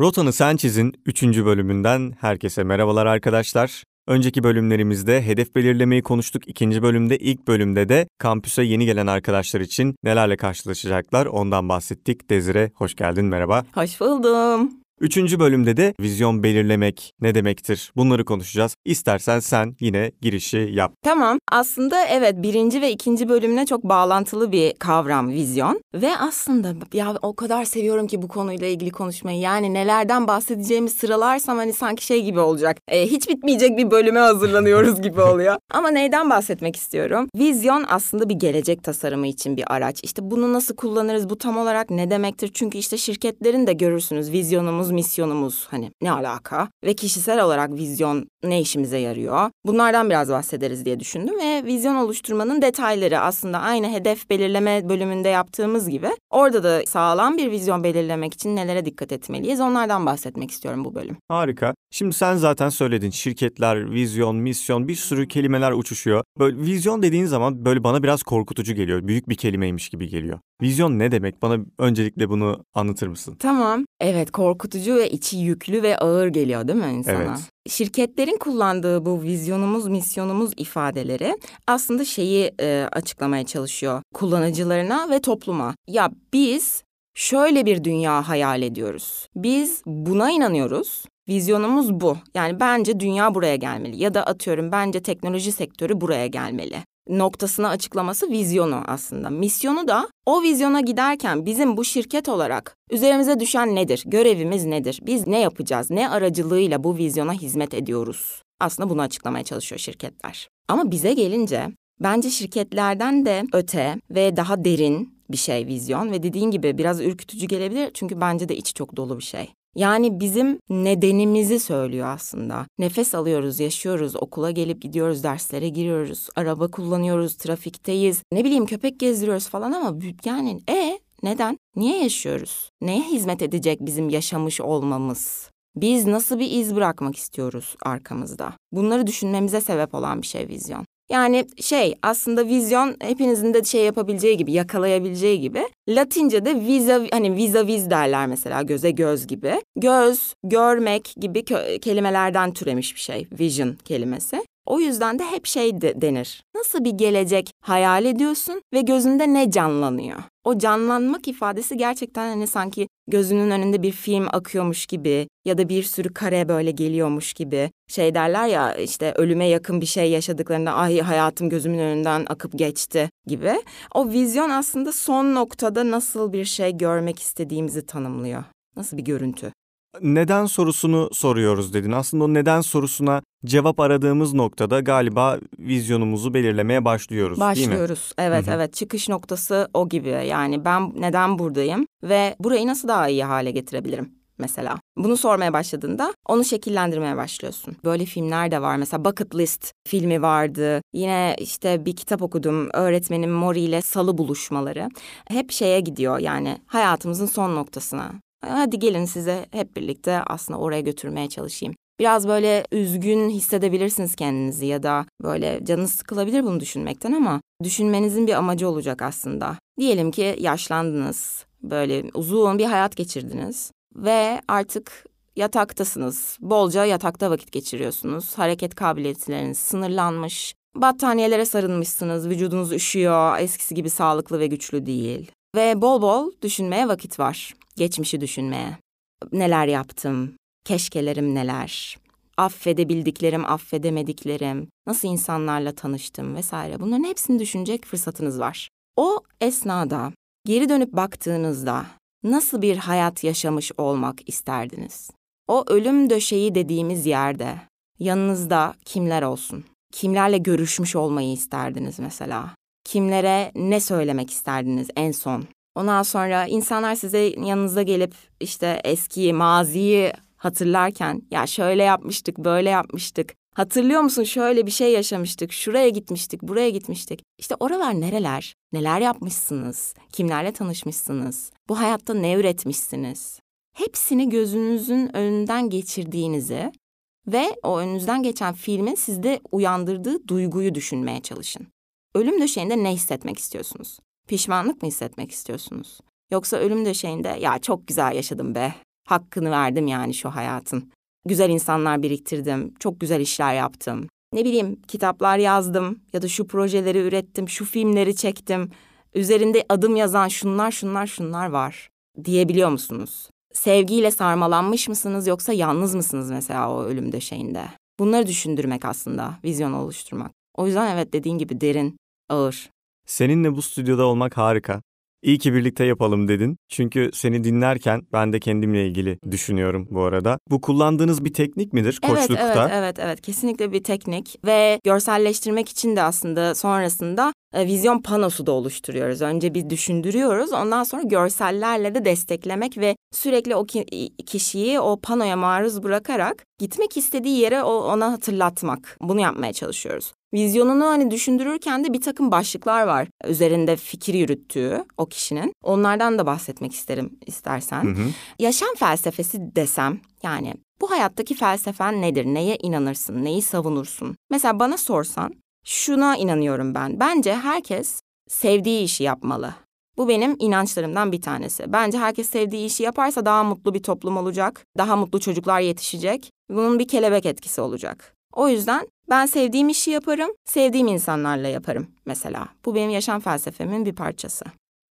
Rotanı Sen Çiz'in 3. bölümünden herkese merhabalar arkadaşlar. Önceki bölümlerimizde hedef belirlemeyi konuştuk. İkinci bölümde, ilk bölümde de kampüse yeni gelen arkadaşlar için nelerle karşılaşacaklar ondan bahsettik. Dezire hoş geldin, merhaba. Hoş buldum. Üçüncü bölümde de vizyon belirlemek ne demektir bunları konuşacağız. İstersen sen yine girişi yap. Tamam aslında evet birinci ve ikinci bölümle çok bağlantılı bir kavram vizyon. Ve aslında ya o kadar seviyorum ki bu konuyla ilgili konuşmayı. Yani nelerden bahsedeceğimi sıralarsam hani sanki şey gibi olacak. E, hiç bitmeyecek bir bölüme hazırlanıyoruz gibi oluyor. Ama neyden bahsetmek istiyorum? Vizyon aslında bir gelecek tasarımı için bir araç. İşte bunu nasıl kullanırız? Bu tam olarak ne demektir? Çünkü işte şirketlerin de görürsünüz vizyonumuz misyonumuz hani ne alaka ve kişisel olarak vizyon ne işimize yarıyor? Bunlardan biraz bahsederiz diye düşündüm ve vizyon oluşturmanın detayları aslında aynı hedef belirleme bölümünde yaptığımız gibi orada da sağlam bir vizyon belirlemek için nelere dikkat etmeliyiz onlardan bahsetmek istiyorum bu bölüm. Harika. Şimdi sen zaten söyledin şirketler, vizyon, misyon bir sürü kelimeler uçuşuyor. Böyle vizyon dediğin zaman böyle bana biraz korkutucu geliyor. Büyük bir kelimeymiş gibi geliyor. Vizyon ne demek? Bana öncelikle bunu anlatır mısın? Tamam. Evet korkutucu ve içi yüklü ve ağır geliyor değil mi insana? Evet. Şirketlerin kullandığı bu vizyonumuz, misyonumuz ifadeleri aslında şeyi e, açıklamaya çalışıyor kullanıcılarına ve topluma. Ya biz şöyle bir dünya hayal ediyoruz. Biz buna inanıyoruz. Vizyonumuz bu. Yani bence dünya buraya gelmeli ya da atıyorum bence teknoloji sektörü buraya gelmeli noktasına açıklaması vizyonu aslında. Misyonu da o vizyona giderken bizim bu şirket olarak üzerimize düşen nedir? Görevimiz nedir? Biz ne yapacağız? Ne aracılığıyla bu vizyona hizmet ediyoruz? Aslında bunu açıklamaya çalışıyor şirketler. Ama bize gelince bence şirketlerden de öte ve daha derin bir şey vizyon ve dediğin gibi biraz ürkütücü gelebilir çünkü bence de içi çok dolu bir şey. Yani bizim nedenimizi söylüyor aslında. Nefes alıyoruz, yaşıyoruz, okula gelip gidiyoruz, derslere giriyoruz, araba kullanıyoruz, trafikteyiz. Ne bileyim köpek gezdiriyoruz falan ama yani e neden? Niye yaşıyoruz? Neye hizmet edecek bizim yaşamış olmamız? Biz nasıl bir iz bırakmak istiyoruz arkamızda? Bunları düşünmemize sebep olan bir şey vizyon. Yani şey aslında vizyon hepinizin de şey yapabileceği gibi yakalayabileceği gibi Latince'de viza hani viza viz derler mesela göze göz gibi. Göz, görmek gibi kelimelerden türemiş bir şey vision kelimesi. O yüzden de hep şey de denir. Nasıl bir gelecek hayal ediyorsun ve gözünde ne canlanıyor? O canlanmak ifadesi gerçekten hani sanki gözünün önünde bir film akıyormuş gibi ya da bir sürü kare böyle geliyormuş gibi. Şey derler ya işte ölüme yakın bir şey yaşadıklarında ay hayatım gözümün önünden akıp geçti gibi. O vizyon aslında son noktada nasıl bir şey görmek istediğimizi tanımlıyor. Nasıl bir görüntü? Neden sorusunu soruyoruz dedin. Aslında o neden sorusuna cevap aradığımız noktada galiba vizyonumuzu belirlemeye başlıyoruz, Başlıyoruz. Evet Hı-hı. evet çıkış noktası o gibi. Yani ben neden buradayım ve burayı nasıl daha iyi hale getirebilirim? mesela. Bunu sormaya başladığında onu şekillendirmeye başlıyorsun. Böyle filmler de var. Mesela Bucket List filmi vardı. Yine işte bir kitap okudum. Öğretmenim Mori ile salı buluşmaları. Hep şeye gidiyor yani hayatımızın son noktasına. Hadi gelin size hep birlikte aslında oraya götürmeye çalışayım. Biraz böyle üzgün hissedebilirsiniz kendinizi ya da böyle canınız sıkılabilir bunu düşünmekten ama düşünmenizin bir amacı olacak aslında. Diyelim ki yaşlandınız, böyle uzun bir hayat geçirdiniz ve artık yataktasınız. Bolca yatakta vakit geçiriyorsunuz. Hareket kabiliyetleriniz sınırlanmış. Battaniyelere sarılmışsınız, vücudunuz üşüyor, eskisi gibi sağlıklı ve güçlü değil. Ve bol bol düşünmeye vakit var geçmişi düşünmeye. Neler yaptım, keşkelerim neler, affedebildiklerim, affedemediklerim, nasıl insanlarla tanıştım vesaire. Bunların hepsini düşünecek fırsatınız var. O esnada geri dönüp baktığınızda nasıl bir hayat yaşamış olmak isterdiniz? O ölüm döşeği dediğimiz yerde yanınızda kimler olsun? Kimlerle görüşmüş olmayı isterdiniz mesela? Kimlere ne söylemek isterdiniz en son? Ondan sonra insanlar size yanınıza gelip işte eski maziyi hatırlarken ya şöyle yapmıştık, böyle yapmıştık. Hatırlıyor musun şöyle bir şey yaşamıştık, şuraya gitmiştik, buraya gitmiştik. İşte oralar nereler? Neler yapmışsınız? Kimlerle tanışmışsınız? Bu hayatta ne üretmişsiniz? Hepsini gözünüzün önünden geçirdiğinizi ve o önünüzden geçen filmin sizde uyandırdığı duyguyu düşünmeye çalışın. Ölüm döşeğinde ne hissetmek istiyorsunuz? Pişmanlık mı hissetmek istiyorsunuz? Yoksa ölüm döşeğinde ya çok güzel yaşadım be. Hakkını verdim yani şu hayatın. Güzel insanlar biriktirdim, çok güzel işler yaptım. Ne bileyim kitaplar yazdım ya da şu projeleri ürettim, şu filmleri çektim. Üzerinde adım yazan şunlar şunlar şunlar var diyebiliyor musunuz? Sevgiyle sarmalanmış mısınız yoksa yalnız mısınız mesela o ölüm döşeğinde? Bunları düşündürmek aslında, vizyon oluşturmak. O yüzden evet dediğin gibi derin, ağır. Seninle bu stüdyoda olmak harika. İyi ki birlikte yapalım dedin. Çünkü seni dinlerken ben de kendimle ilgili düşünüyorum bu arada. Bu kullandığınız bir teknik midir koçlukta? Evet, evet, evet, evet. Kesinlikle bir teknik ve görselleştirmek için de aslında sonrasında e, vizyon panosu da oluşturuyoruz. Önce bir düşündürüyoruz, ondan sonra görsellerle de desteklemek ve sürekli o ki, kişiyi o panoya maruz bırakarak gitmek istediği yere ona hatırlatmak. Bunu yapmaya çalışıyoruz. Vizyonunu hani düşündürürken de bir takım başlıklar var üzerinde fikir yürüttüğü o kişinin. Onlardan da bahsetmek isterim istersen. Hı hı. Yaşam felsefesi desem yani bu hayattaki felsefen nedir? Neye inanırsın? Neyi savunursun? Mesela bana sorsan şuna inanıyorum ben. Bence herkes sevdiği işi yapmalı. Bu benim inançlarımdan bir tanesi. Bence herkes sevdiği işi yaparsa daha mutlu bir toplum olacak. Daha mutlu çocuklar yetişecek. Bunun bir kelebek etkisi olacak. O yüzden ben sevdiğim işi yaparım, sevdiğim insanlarla yaparım mesela. Bu benim yaşam felsefemin bir parçası.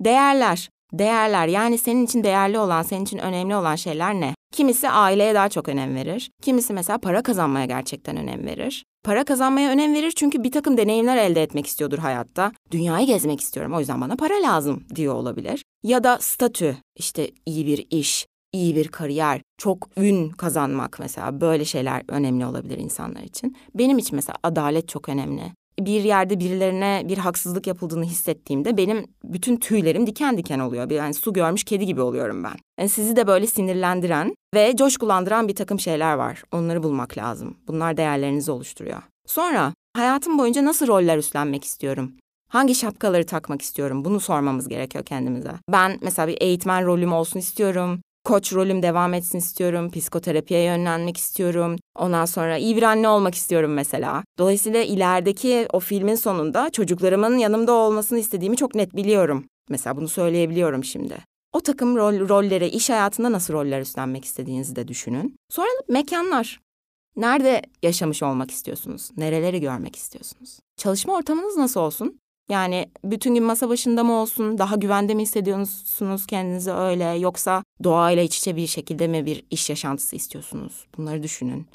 Değerler. Değerler yani senin için değerli olan, senin için önemli olan şeyler ne? Kimisi aileye daha çok önem verir. Kimisi mesela para kazanmaya gerçekten önem verir. Para kazanmaya önem verir çünkü bir takım deneyimler elde etmek istiyordur hayatta. Dünyayı gezmek istiyorum o yüzden bana para lazım diyor olabilir. Ya da statü, işte iyi bir iş, iyi bir kariyer, çok ün kazanmak mesela böyle şeyler önemli olabilir insanlar için. Benim için mesela adalet çok önemli. Bir yerde birilerine bir haksızlık yapıldığını hissettiğimde benim bütün tüylerim diken diken oluyor. Yani su görmüş kedi gibi oluyorum ben. Yani sizi de böyle sinirlendiren ve coşkulandıran bir takım şeyler var. Onları bulmak lazım. Bunlar değerlerinizi oluşturuyor. Sonra hayatım boyunca nasıl roller üstlenmek istiyorum? Hangi şapkaları takmak istiyorum? Bunu sormamız gerekiyor kendimize. Ben mesela bir eğitmen rolüm olsun istiyorum koç rolüm devam etsin istiyorum. Psikoterapiye yönlenmek istiyorum. Ondan sonra iyi bir anne olmak istiyorum mesela. Dolayısıyla ilerideki o filmin sonunda çocuklarımın yanımda olmasını istediğimi çok net biliyorum. Mesela bunu söyleyebiliyorum şimdi. O takım rol, rollere, iş hayatında nasıl roller üstlenmek istediğinizi de düşünün. Sonra mekanlar. Nerede yaşamış olmak istiyorsunuz? Nereleri görmek istiyorsunuz? Çalışma ortamınız nasıl olsun? Yani bütün gün masa başında mı olsun, daha güvende mi hissediyorsunuz kendinizi öyle yoksa doğayla iç içe bir şekilde mi bir iş yaşantısı istiyorsunuz? Bunları düşünün.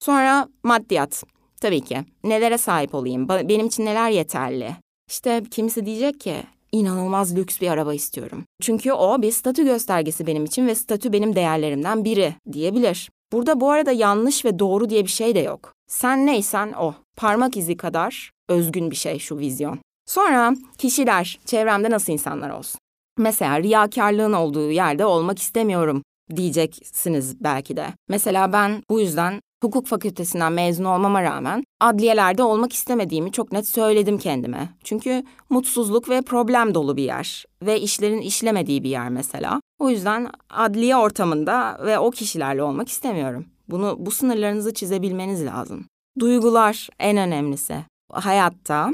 Sonra maddiyat. Tabii ki. Nelere sahip olayım? Benim için neler yeterli? İşte kimisi diyecek ki inanılmaz lüks bir araba istiyorum. Çünkü o bir statü göstergesi benim için ve statü benim değerlerimden biri diyebilir. Burada bu arada yanlış ve doğru diye bir şey de yok. Sen neysen o. Parmak izi kadar özgün bir şey şu vizyon. Sonra kişiler, çevremde nasıl insanlar olsun? Mesela riyakarlığın olduğu yerde olmak istemiyorum diyeceksiniz belki de. Mesela ben bu yüzden hukuk fakültesinden mezun olmama rağmen adliyelerde olmak istemediğimi çok net söyledim kendime. Çünkü mutsuzluk ve problem dolu bir yer ve işlerin işlemediği bir yer mesela. O yüzden adliye ortamında ve o kişilerle olmak istemiyorum. Bunu bu sınırlarınızı çizebilmeniz lazım. Duygular en önemlisi. Hayatta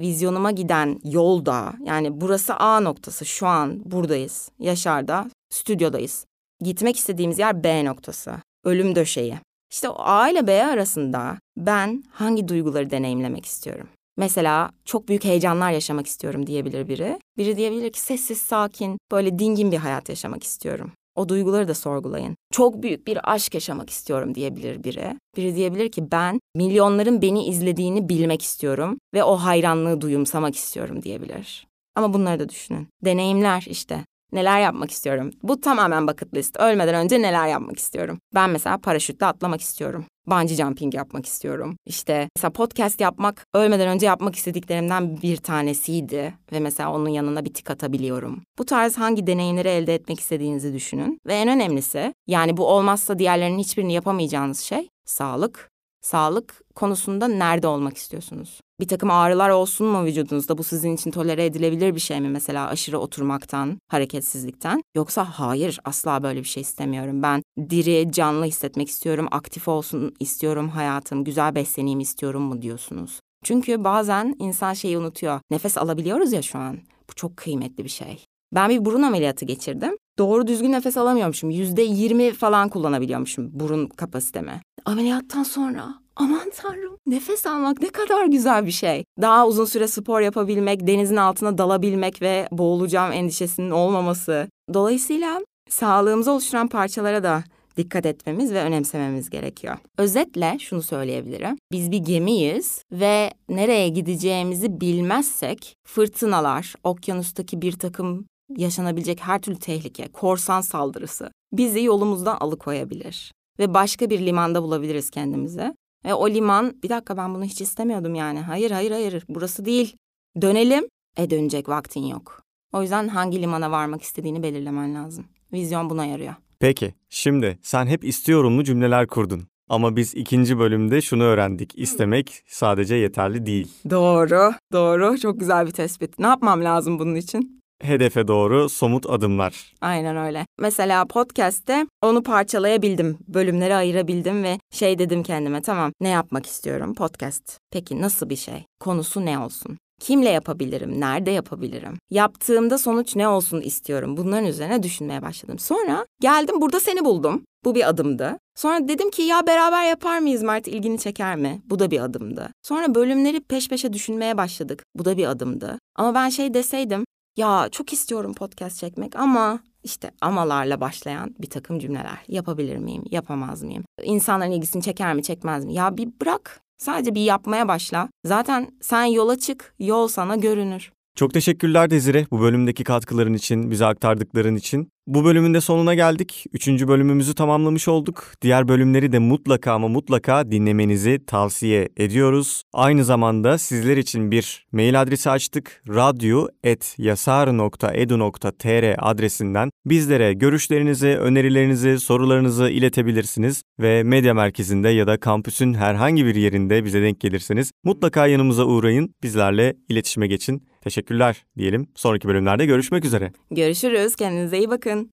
vizyonuma giden yolda yani burası A noktası şu an buradayız. Yaşar'da stüdyodayız. Gitmek istediğimiz yer B noktası. Ölüm döşeği. İşte o A ile B arasında ben hangi duyguları deneyimlemek istiyorum? Mesela çok büyük heyecanlar yaşamak istiyorum diyebilir biri. Biri diyebilir ki sessiz, sakin, böyle dingin bir hayat yaşamak istiyorum. O duyguları da sorgulayın. Çok büyük bir aşk yaşamak istiyorum diyebilir biri. Biri diyebilir ki ben milyonların beni izlediğini bilmek istiyorum ve o hayranlığı duyumsamak istiyorum diyebilir. Ama bunları da düşünün. Deneyimler işte. Neler yapmak istiyorum? Bu tamamen bucket list. Ölmeden önce neler yapmak istiyorum? Ben mesela paraşütle atlamak istiyorum. Bungee jumping yapmak istiyorum. İşte mesela podcast yapmak ölmeden önce yapmak istediklerimden bir tanesiydi. Ve mesela onun yanına bir tik atabiliyorum. Bu tarz hangi deneyimleri elde etmek istediğinizi düşünün. Ve en önemlisi yani bu olmazsa diğerlerinin hiçbirini yapamayacağınız şey sağlık. Sağlık konusunda nerede olmak istiyorsunuz? Bir takım ağrılar olsun mu vücudunuzda? Bu sizin için tolere edilebilir bir şey mi? Mesela aşırı oturmaktan, hareketsizlikten. Yoksa hayır asla böyle bir şey istemiyorum. Ben diri, canlı hissetmek istiyorum, aktif olsun istiyorum hayatım, güzel besleneyim istiyorum mu diyorsunuz? Çünkü bazen insan şeyi unutuyor. Nefes alabiliyoruz ya şu an. Bu çok kıymetli bir şey. Ben bir burun ameliyatı geçirdim. Doğru düzgün nefes alamıyormuşum. Yüzde yirmi falan kullanabiliyormuşum burun kapasiteme. Ameliyattan sonra aman tanrım nefes almak ne kadar güzel bir şey. Daha uzun süre spor yapabilmek, denizin altına dalabilmek ve boğulacağım endişesinin olmaması. Dolayısıyla sağlığımızı oluşturan parçalara da dikkat etmemiz ve önemsememiz gerekiyor. Özetle şunu söyleyebilirim. Biz bir gemiyiz ve nereye gideceğimizi bilmezsek fırtınalar, okyanustaki bir takım yaşanabilecek her türlü tehlike, korsan saldırısı bizi yolumuzdan alıkoyabilir. Ve başka bir limanda bulabiliriz kendimizi. Ve o liman, bir dakika ben bunu hiç istemiyordum yani. Hayır, hayır, hayır, burası değil. Dönelim. E dönecek vaktin yok. O yüzden hangi limana varmak istediğini belirlemen lazım. Vizyon buna yarıyor. Peki, şimdi sen hep istiyorumlu cümleler kurdun. Ama biz ikinci bölümde şunu öğrendik. İstemek sadece yeterli değil. Doğru, doğru. Çok güzel bir tespit. Ne yapmam lazım bunun için? Hedefe doğru somut adımlar. Aynen öyle. Mesela podcast'te onu parçalayabildim, bölümlere ayırabildim ve şey dedim kendime tamam ne yapmak istiyorum podcast. Peki nasıl bir şey? Konusu ne olsun? Kimle yapabilirim? Nerede yapabilirim? Yaptığımda sonuç ne olsun istiyorum? Bunların üzerine düşünmeye başladım. Sonra geldim burada seni buldum. Bu bir adımdı. Sonra dedim ki ya beraber yapar mıyız Mert ilgini çeker mi? Bu da bir adımdı. Sonra bölümleri peş peşe düşünmeye başladık. Bu da bir adımdı. Ama ben şey deseydim ya çok istiyorum podcast çekmek ama işte amalarla başlayan bir takım cümleler. Yapabilir miyim, yapamaz mıyım? İnsanların ilgisini çeker mi, çekmez mi? Ya bir bırak. Sadece bir yapmaya başla. Zaten sen yola çık, yol sana görünür. Çok teşekkürler Dezire bu bölümdeki katkıların için, bize aktardıkların için. Bu bölümün de sonuna geldik. Üçüncü bölümümüzü tamamlamış olduk. Diğer bölümleri de mutlaka ama mutlaka dinlemenizi tavsiye ediyoruz. Aynı zamanda sizler için bir mail adresi açtık. radyo.yasar.edu.tr adresinden bizlere görüşlerinizi, önerilerinizi, sorularınızı iletebilirsiniz. Ve medya merkezinde ya da kampüsün herhangi bir yerinde bize denk gelirseniz mutlaka yanımıza uğrayın, bizlerle iletişime geçin. Teşekkürler diyelim. Sonraki bölümlerde görüşmek üzere. Görüşürüz. Kendinize iyi bakın.